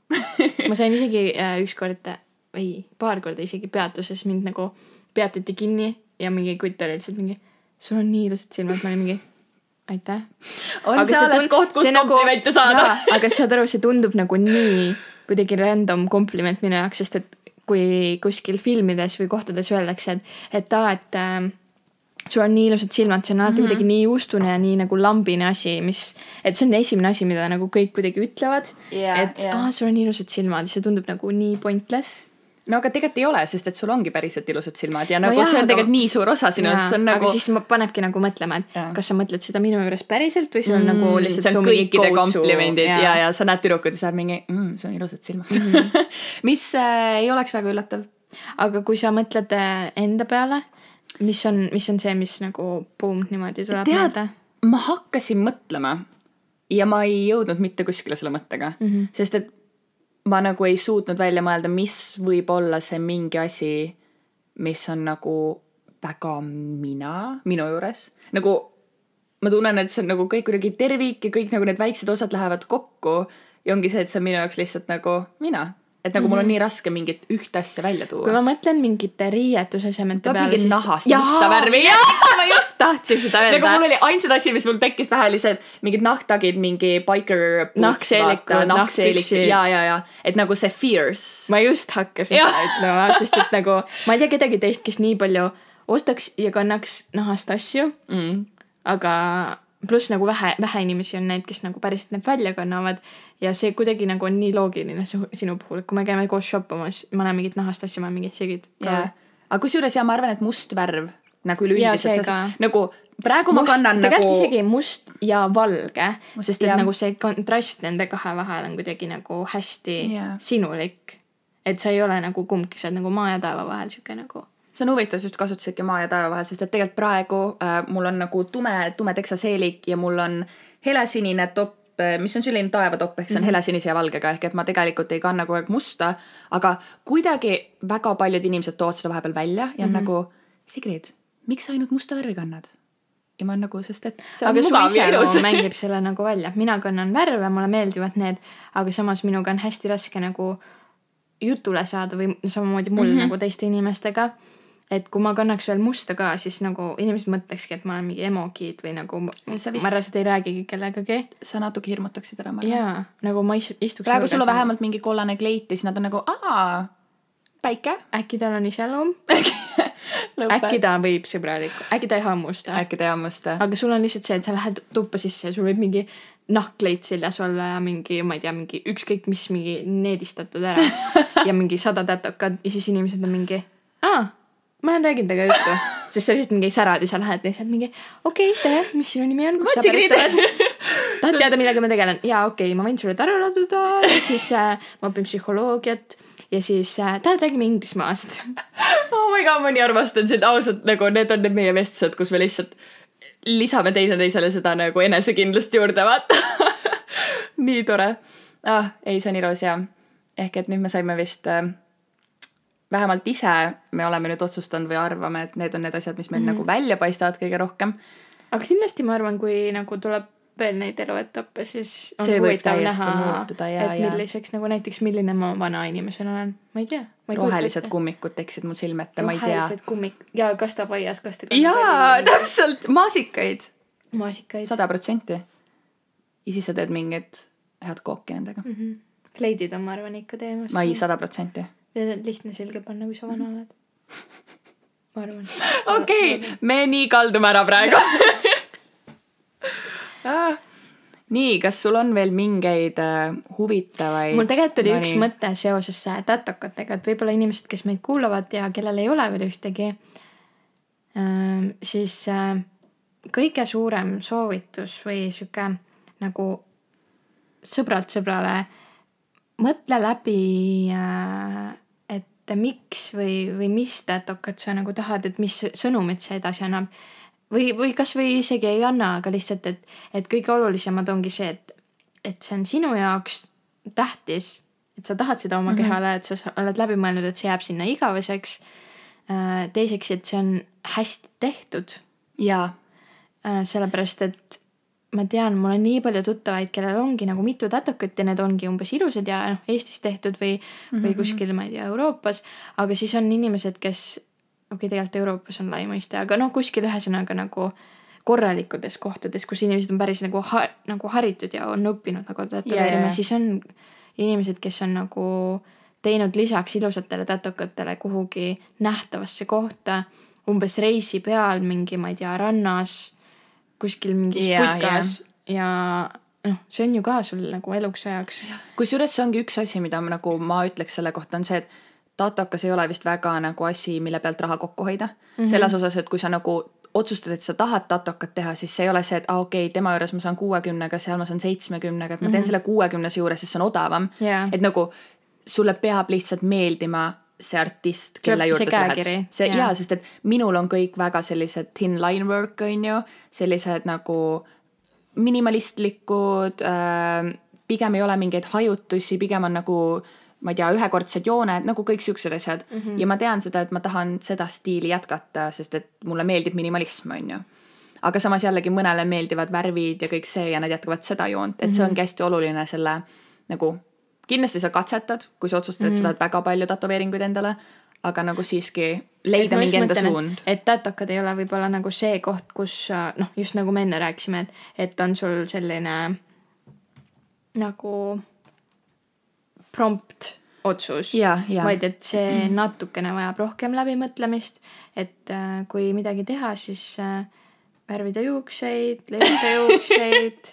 ma sain (laughs) isegi äh, ükskord, ei, paar korda isegi peatuses mind nagu peatati kinni ja mingi kutt oli lihtsalt mingi, sul on nii ilusad silmad, ma olin mingi, aitäh. on see alles koht, kus komplimente saada. aga saad aru, see tundub nagu nii kuidagi random kompliment minu jaoks, sest et kui kuskil filmides või kohtades öeldakse, et, et aa, et äh, sul on nii ilusad silmad, see on alati mm -hmm. kuidagi nii ustune ja nii nagu lambine asi, mis, et see on esimene asi, mida nagu kõik kuidagi ütlevad Jaa, et jaa. aa, sul on ilusad silmad, see tundub nagu nii pointless. No aga tegelikult ei ole, sest et sul ongi päriselt ilusad silmad ja No nagu jaa, see on aga- tegelikult nii suur osa sinust, see on nagu aga siis panebki nagu mõtlema, et Jaa. kas sa mõtled seda minu juures päriselt või sul on nagu lihtsalt see on kõikide komplimendid ja, ja, ja sa näed tüdrukut ja sa oled mingi mm,, sul on ilusad silmad mm. -hmm. mis äh, ei oleks väga üllatav. aga kui sa mõtled äh, enda peale, mis on, mis on see, mis nagu buum niimoodi tuleb meelde? ma hakkasin mõtlema ja ma ei jõudnud mitte kuskile selle mõttega mm, -hmm. sest et ma nagu ei suutnud välja mõelda, mis võib olla see mingi asi, mis on nagu väga mina, minu juures. nagu ma tunnen, et see on nagu kõik kuidagi tervik ja kõik nagu need väiksed osad lähevad kokku ja ongi see, et see on minu jaoks lihtsalt nagu mina. Et nagu mm -hmm. mul on nii raske mingit ühte asja välja kui tuua. ma mõtlen mingite riietusesemete peale, mingi nahast musta värvi. ma just tahtsin seda öelda nagu mul oli ainsad asi, mis mul tekkis pähe, oli see, et mingid nahktagid, mingi biker. Nahkseelikud, nahkseelik nahkpüksid. ja, ja, ja, et nagu see fierce. ma just hakkasin seda ütlema, sest et nagu ma ei tea kedagi teist, kes nii palju ostaks ja kannaks nahast asju, Mm. aga pluss nagu vähe, vähe inimesi on need, kes nagu päriselt need välja kannavad ja see kuidagi nagu on nii loogiline sinu puhul, kui me käime koos shoppamas, ma näen mingit nahast asja, ma sigid. jaa, aga kusjuures ja ma arvan, et must värv nagu üleüldiselt nagu praegu ma kannan tegelikult nagu isegi must ja valge, sest et jah. nagu see kontrast nende kahe vahel on kuidagi nagu hästi Jaa. sinulik. et sa ei ole nagu kumbki, sa oled nagu maa ja taeva vahel sihuke nagu. See on huvitav, sa just kasutasidki maa ja taeva vahel, sest et tegelikult praegu äh, mul on nagu tume, tume teksaseelik ja mul on helesinine topp, mis on selline taevatopp, ehk see on mm -hmm. helesinise ja valgega, ehk et ma tegelikult ei kanna kogu aeg musta, aga kuidagi väga paljud inimesed toovad seda vahepeal välja ja mm -hmm. nagu Sigrid, miks sa ainult musta värvi kannad? ja ma olen nagu, sest et see on aga mugav ja ilus (laughs) mängib selle nagu välja, mina kannan värve, mulle meeldivad need, aga samas minuga on hästi raske nagu jutule saada või samamoodi mul mm -hmm. nagu teiste inimestega. Et kui ma kannaks veel musta ka, siis nagu inimesed mõtlekski, et ma olen mingi emokiid või nagu vist- ma reaalselt ei räägigi kellegagi. sa natuke hirmutaksid ära, ma arvan. jaa, nagu ma ist- istuks. praegu sul on. vähemalt mingi kollane kleit ja siis nad on nagu aa, päike. äkki tal on iseloom, (laughs) äkki ta võib sõbralik, äkki ta ei hammusta. äkki ta ei hammusta. aga sul on lihtsalt see, et sa lähed tuppa sisse ja sul võib mingi nahkleit seljas olla ja mingi, ma ei tea, mingi ükskõik mis mingi needistatud ära (laughs) ja mingi sada tätokat ja siis inimesed on mingi, ma olen rääkinud temaga juttu. sest sa lihtsalt mingi särad ja sa lähed lihtsalt mingi, okei okay,, tere, mis sinu nimi on, kust sa pärit oled? (laughs) tahad teada, millega ma tegelen? jaa, okei okay,, ma võin sulle tarru laduda siis äh, ma õpin psühholoogiat ja siis äh, tahad, räägime Inglismaast. oh my god, ma nii armastan sind, ausalt nagu need on need meie vestlused, kus me lihtsalt lisame teineteisele seda nagu enesekindlust juurde, vaata. (laughs) nii tore ah,. ei, see on ilus ja ehk et nüüd me saime vist äh, vähemalt ise me oleme nüüd otsustanud või arvame, et need on need asjad, mis meil mm -hmm. nagu välja paistavad kõige rohkem. aga kindlasti ma arvan, kui nagu tuleb veel neid eluetappe, siis on See huvitav näha et jaa. milliseks nagu näiteks, milline ma vanainimesena olen, ma ei tea. rohelised kummikud tekkisid mul silme ette, ma ei tea. rohelised kummik ja kastapaias, kaste. jaa, täpselt, maasikaid, maasikaid. sada protsenti. ja siis sa teed mingit head kooki nendega. kleidid on, ma arvan, ikka teemast. ma ei, sada protsenti. Lihtne selga panna, kui sa vana oled. ma arvan. (laughs) okei, me nii kaldume ära praegu (laughs) ah.. nii, kas sul on veel mingeid äh, huvitavaid? mul tegelikult oli no, üks mõte seoses äh, tätokatega, et võib-olla inimesed, kes meid kuulavad ja kellel ei ole veel ühtegi, siis äh, kõige suurem soovitus või sihuke nagu sõbralt sõbrale, mõtle läbi, et miks või, või mis tätokat sa nagu tahad, et mis sõnumit see edasi annab või, või kasvõi isegi ei anna, aga lihtsalt, et, et kõige olulisemad ongi see, et, et see on sinu jaoks tähtis, et sa tahad seda oma mm -hmm. kehale, et sa oled läbi mõelnud, et see jääb sinna igaveseks. teiseks, et see on hästi tehtud, jaa, sellepärast et ma tean, mul on nii palju tuttavaid, kellel ongi nagu mitu tätokat ja need ongi umbes ilusad ja noh, Eestis tehtud või mm, -hmm. või kuskil, ma ei tea, Euroopas, aga siis on inimesed, kes okei okay,, tegelikult Euroopas on lai mõiste, aga noh, kuskil ühesõnaga nagu korralikudes kohtades, kus inimesed on päris nagu ha-, nagu haritud ja on õppinud nagu tätoveerima jaa. siis on inimesed, kes on nagu teinud lisaks ilusatele tätokatele kuhugi nähtavasse kohta umbes reisi peal mingi, ma ei tea, rannas, kuskil mingis Jaa, putkas ja noh, see on ju ka sul nagu eluks ajaks. kusjuures see ongi üks asi, mida ma nagu ma ütleks selle kohta, on see, et tatokas ei ole vist väga nagu asi, mille pealt raha kokku hoida mm. -hmm. selles osas, et kui sa nagu otsustad, et sa tahad tatokat teha, siis see ei ole see, et aa ah, okei okay,, tema juures ma saan kuuekümnega, seal ma saan seitsmekümnega, et ma teen mm -hmm. selle kuuekümnese juures, sest see on odavam yeah.. et nagu sulle peab lihtsalt meeldima see artist, kelle See- juurde sa lähed. see jaa. jaa, sest et minul on kõik väga sellised thin line work on ju, sellised nagu minimalistlikud äh,, pigem ei ole mingeid hajutusi, pigem on nagu ma ei tea, ühekordsed jooned nagu kõik siuksed asjad mm. -hmm. ja ma tean seda, et ma tahan seda stiili jätkata, sest et mulle meeldib minimalism, on ju aga samas jällegi mõnele meeldivad värvid ja kõik see ja nad jätkavad seda joont, et see ongi hästi oluline selle nagu kindlasti sa katsetad, kui sa otsustad, et sa tahad väga palju tätoveeringuid endale, aga nagu siiski leida mingi enda mõtlen, suund. et tatokad ei ole võib-olla nagu see koht, kus noh, just nagu me enne rääkisime, et, et on sul selline nagu prompt otsus. vaid et see natukene vajab rohkem läbimõtlemist, et äh, kui midagi teha, siis äh, värvida juukseid, lõigata (laughs) juukseid,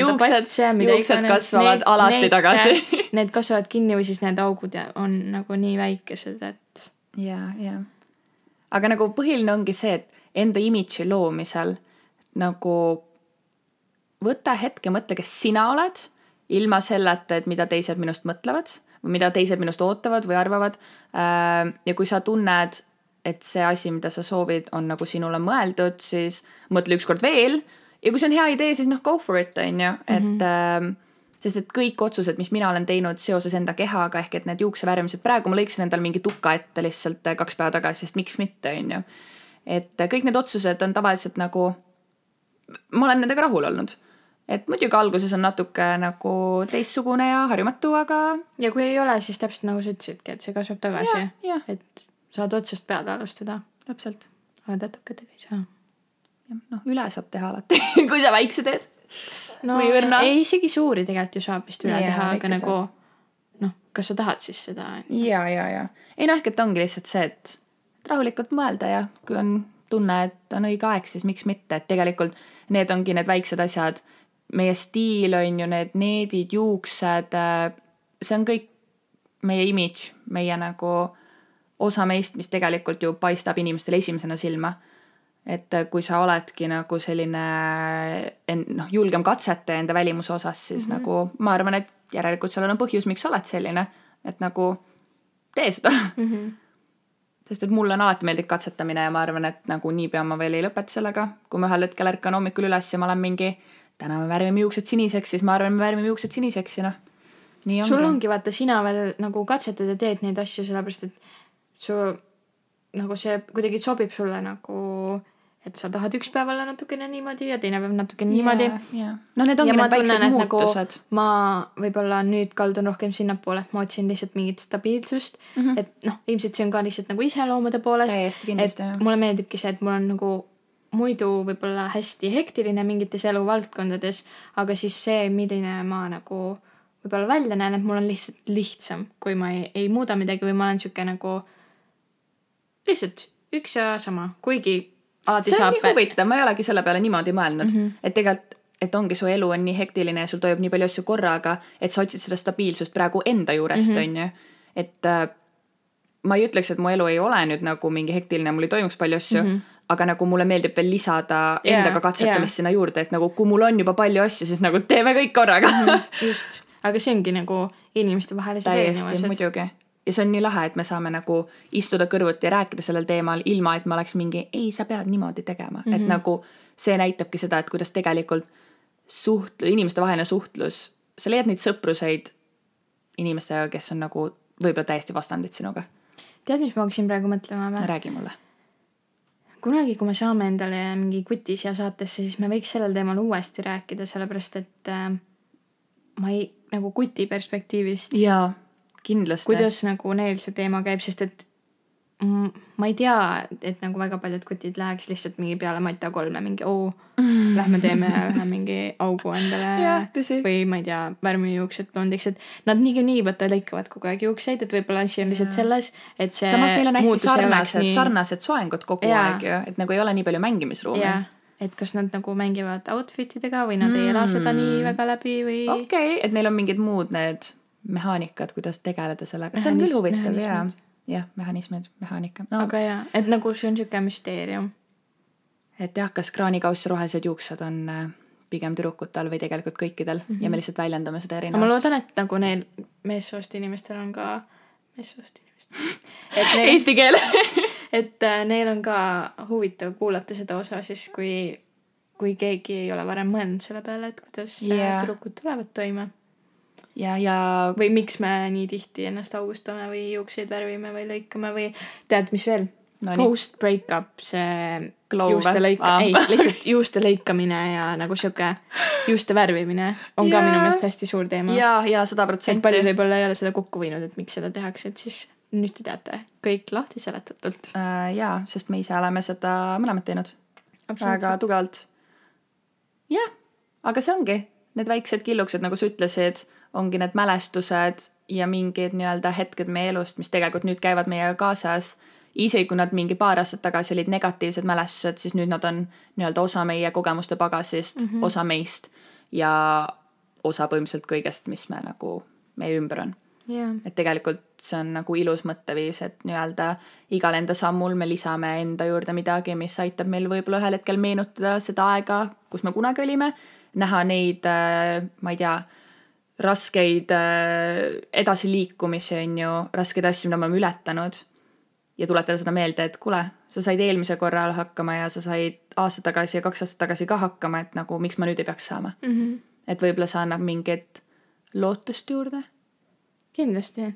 Juuksed- juuksed kasvavad alati tagasi. Need kasvavad kinni või siis need augud ja- on nagu nii väikesed, et ja, ja. aga nagu põhiline ongi see, et enda imidži loomisel nagu võta hetk ja mõtle, kes sina oled, ilma selleta, et mida teised minust mõtlevad või mida teised minust ootavad või arvavad. ja kui sa tunned, et see asi, mida sa soovid, on nagu sinule mõeldud, siis mõtle ükskord veel ja kui see on hea idee, siis noh, go for it, on ju, et mm. -hmm sest et kõik otsused, mis mina olen teinud seoses enda kehaga ehk et need juuksevärvimised, praegu ma lõikasin endale mingi tuka ette lihtsalt äh, kaks päeva tagasi, sest miks mitte, on ju. et äh, kõik need otsused on tavaliselt nagu, ma olen nendega rahul olnud. et muidugi alguses on natuke nagu teistsugune ja harjumatu, aga ja kui ei ole, siis täpselt nagu sa ütlesidki, et see kasvab tagasi et saad otsast peale alustada, täpselt. aga tätukatega ei saa. noh, üle saab teha alati, (laughs) kui sa väikse teed. no ei, isegi suuri tegelikult ju saab vist üle Jaa, teha, aga nagu noh, kas sa tahad siis seda, ja, ja, ja ei noh, ehk et ongi lihtsalt see, et et rahulikult mõelda ja kui on tunne, et on õige aeg, siis miks mitte, et tegelikult need ongi need väiksed asjad. meie stiil on ju need needid, juuksed, see on kõik meie imidž, meie nagu osa meist, mis tegelikult ju paistab inimestele esimesena silma. Et kui sa oledki nagu selline noh, julgem katsete enda välimuse osas, siis mm -hmm. nagu ma arvan, et järelikult sellel on põhjus, miks sa oled selline, et nagu tee seda mm. -hmm. sest et mulle on alati meeldinud katsetamine ja ma arvan, et nagu niipea ma veel ei lõpeta sellega. kui ma ühel hetkel ärkan hommikul üles ja ma olen mingi, täna me värvime juuksed siniseks, siis ma arvan, me värvime juuksed siniseks ja noh, nii ongi. sul ongi vaata, sina veel nagu katsetad ja teed neid asju sellepärast, et su nagu see kuidagi sobib sulle nagu, et sa tahad üks päev olla natukene niimoodi ja teine päev natukene niimoodi. jah, no need ongi need väiksed muutused nagu.... ma võib-olla nüüd kaldun rohkem sinnapoole, et ma otsin lihtsalt mingit stabiilsust mm. -hmm. et noh, ilmselt see on ka lihtsalt nagu iseloomude poolest. Et jah. mulle meeldibki see, et mul on nagu muidu võib-olla hästi hektiline mingites eluvaldkondades, aga siis see, milline ma nagu võib-olla välja näen, et mul on lihtsalt lihtsam, kui ma ei, ei muuda midagi või ma olen sihuke nagu lihtsalt üks ja sama, kuigi alati see on saab nii huvitav, ma ei olegi selle peale niimoodi mõelnud mm, Mhm. -hmm. et tegelikult, et ongi su elu on nii hektiline ja sul toimub nii palju asju korraga, et sa otsid seda stabiilsust praegu enda juurest, on ju. et äh, ma ei ütleks, et mu elu ei ole nüüd nagu mingi hektiline, mul ei toimuks palju asju mm, -hmm. aga nagu mulle meeldib veel lisada Jaa, endaga katsetamist jaa. sinna juurde, et nagu kui mul on juba palju asju, siis nagu teeme kõik korraga mm. -hmm. just, aga see ongi nagu inimestevahelised täiesti, erinevused. muidugi. Ja see on nii lahe, et me saame nagu istuda kõrvuti ja rääkida sellel teemal, ilma et ma oleks mingi, ei, sa pead niimoodi tegema mm, -hmm. et nagu see näitabki seda, et kuidas tegelikult suht-, inimestevaheline suhtlus, sa leiad neid sõpruseid inimestega, kes on nagu võib-olla täiesti vastandid sinuga. tead, mis ma hakkasin praegu mõtlema või? räägi mulle. kunagi, kui me saame endale mingi kuti siia saatesse, siis me võiks sellel teemal uuesti rääkida, sellepärast et äh, ma ei, nagu kuti perspektiivist, jaa, kindlasti. kuidas nagu neil see teema käib, sest et mm, ma ei tea, et nagu väga paljud kutid läheks lihtsalt mingi peale Mata kolme mingi oo, lähme teeme ühe mingi augu endale (laughs) tõsi. või ma ei tea, värvime juuksed blondiks, et nad niikuinii vaata lõikavad kogu aeg juukseid, et võib-olla asi on lihtsalt selles, et see samas neil on hästi sarnased nii- sarnased soengud kogu Jaa. aeg ju, et nagu ei ole nii palju mängimisruumi et kas nad nagu mängivad outfit idega või nad mm. ei ela seda nii väga läbi või okei okay,, et neil on mingid muud need mehaanikad, kuidas tegeleda sellega, see on küll huvitav jaa jah, mehhanismid, mehaanika aga jaa, et nagu see on sihuke müsteerium. et jah, kas kraanikauss rohelised juuksed on äh, pigem tüdrukutel või tegelikult kõikidel mm -hmm. ja me lihtsalt väljendame seda aga ma erinevalt. loodan, et nagu neil meessoost inimestel on ka, meessoost inimestel, (laughs) neil, Eesti keel (laughs) et äh, neil on ka huvitav kuulata seda osa siis, kui, kui keegi ei ole varem mõelnud selle peale, et kuidas yeah. tüdrukud tulevad toime ja, ja või miks me nii tihti ennast augustame või juukseid värvime või lõikame või tead, mis veel no, Post breakup, see Glow juuste lõika- Aa., ei, lihtsalt juuste lõikamine ja nagu sihuke juuste värvimine on ka Jaa. minu meelest hästi suur teema. ja, ja sada et paljud protsenti. võib-olla ei ole seda kokku viinud, et miks seda tehakse, et siis nüüd te teate kõik lahti seletatult. Äh, jaa, sest me ise oleme seda mõlemad teinud väga tugevalt. jah, aga see ongi, need väiksed killukesed, nagu sa ütlesid, ongi need mälestused ja mingid nii-öelda hetked meie elust, mis tegelikult nüüd käivad meiega kaasas. isegi kui nad mingi paar aastat tagasi olid negatiivsed mälestused, siis nüüd nad on nii-öelda osa meie kogemuste pagasist mm, -hmm. osa meist ja osa põhimõtteliselt kõigest, mis me nagu meie ümber on jah, et tegelikult see on nagu ilus mõtteviis, et nii-öelda igal enda sammul me lisame enda juurde midagi, mis aitab meil võib-olla ühel hetkel meenutada seda aega, kus me kunagi olime, näha neid, ma ei tea, raskeid äh, edasiliikumisi, on ju, raskeid asju, mida me oleme ületanud ja tuletada seda meelde, et kuule, sa said eelmisel korral hakkama ja sa said aasta tagasi ja kaks aastat tagasi ka hakkama, et nagu miks ma nüüd ei peaks saama. Mhm. et võib-olla see annab mingit lootust juurde kindlasti.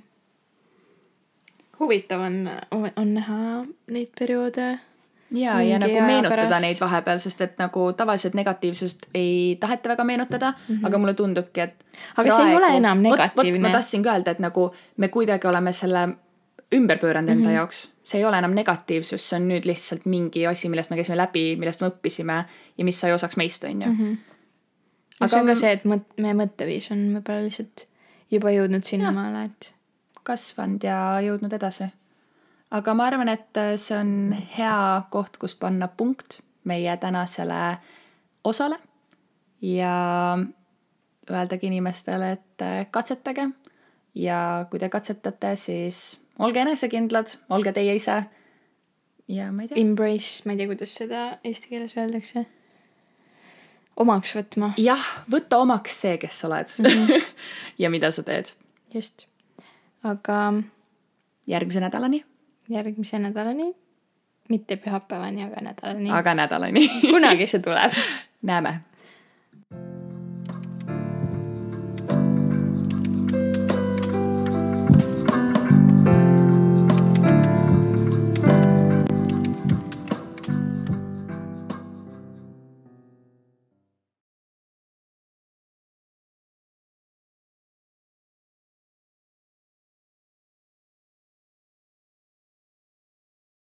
huvitav on, on näha neid perioode. ja, ja nagu meenutada pärast. neid vahepeal, sest et nagu tavaliselt negatiivsust ei taheta väga meenutada mm, -hmm. aga mulle tundubki, et Mhm. Aga see ei ole enam negatiivne. ma tahtsingi öelda, et nagu me kuidagi oleme selle ümber pööranud enda mm Mhm. -hmm. jaoks. see ei ole enam negatiivsus, see on nüüd lihtsalt mingi asi, millest me käisime läbi, millest me õppisime ja mis sai osaks meist, on ju. aga Aga see on ka see, et mõt-, meie mõtteviis on võib-olla lihtsalt juba jõudnud sinnamaale, et kasvanud ja jõudnud edasi. Aga ma arvan, et see on hea koht, kus panna punkt meie tänasele osale ja öeldagi inimestele, et katsetage ja kui te katsetate, siis olge enesekindlad, olge teie ise. ja ma ei tea. embrace, ma ei tea, kuidas seda eesti keeles öeldakse. omaks võtma, jah, võta omaks see, kes sa oled mm -hmm. (laughs) ja mida sa teed. just. aga järgmise nädalani, järgmise nädalani, mitte pühapäevani, aga nädalani. aga nädalani. kunagi see tuleb. (laughs) näeme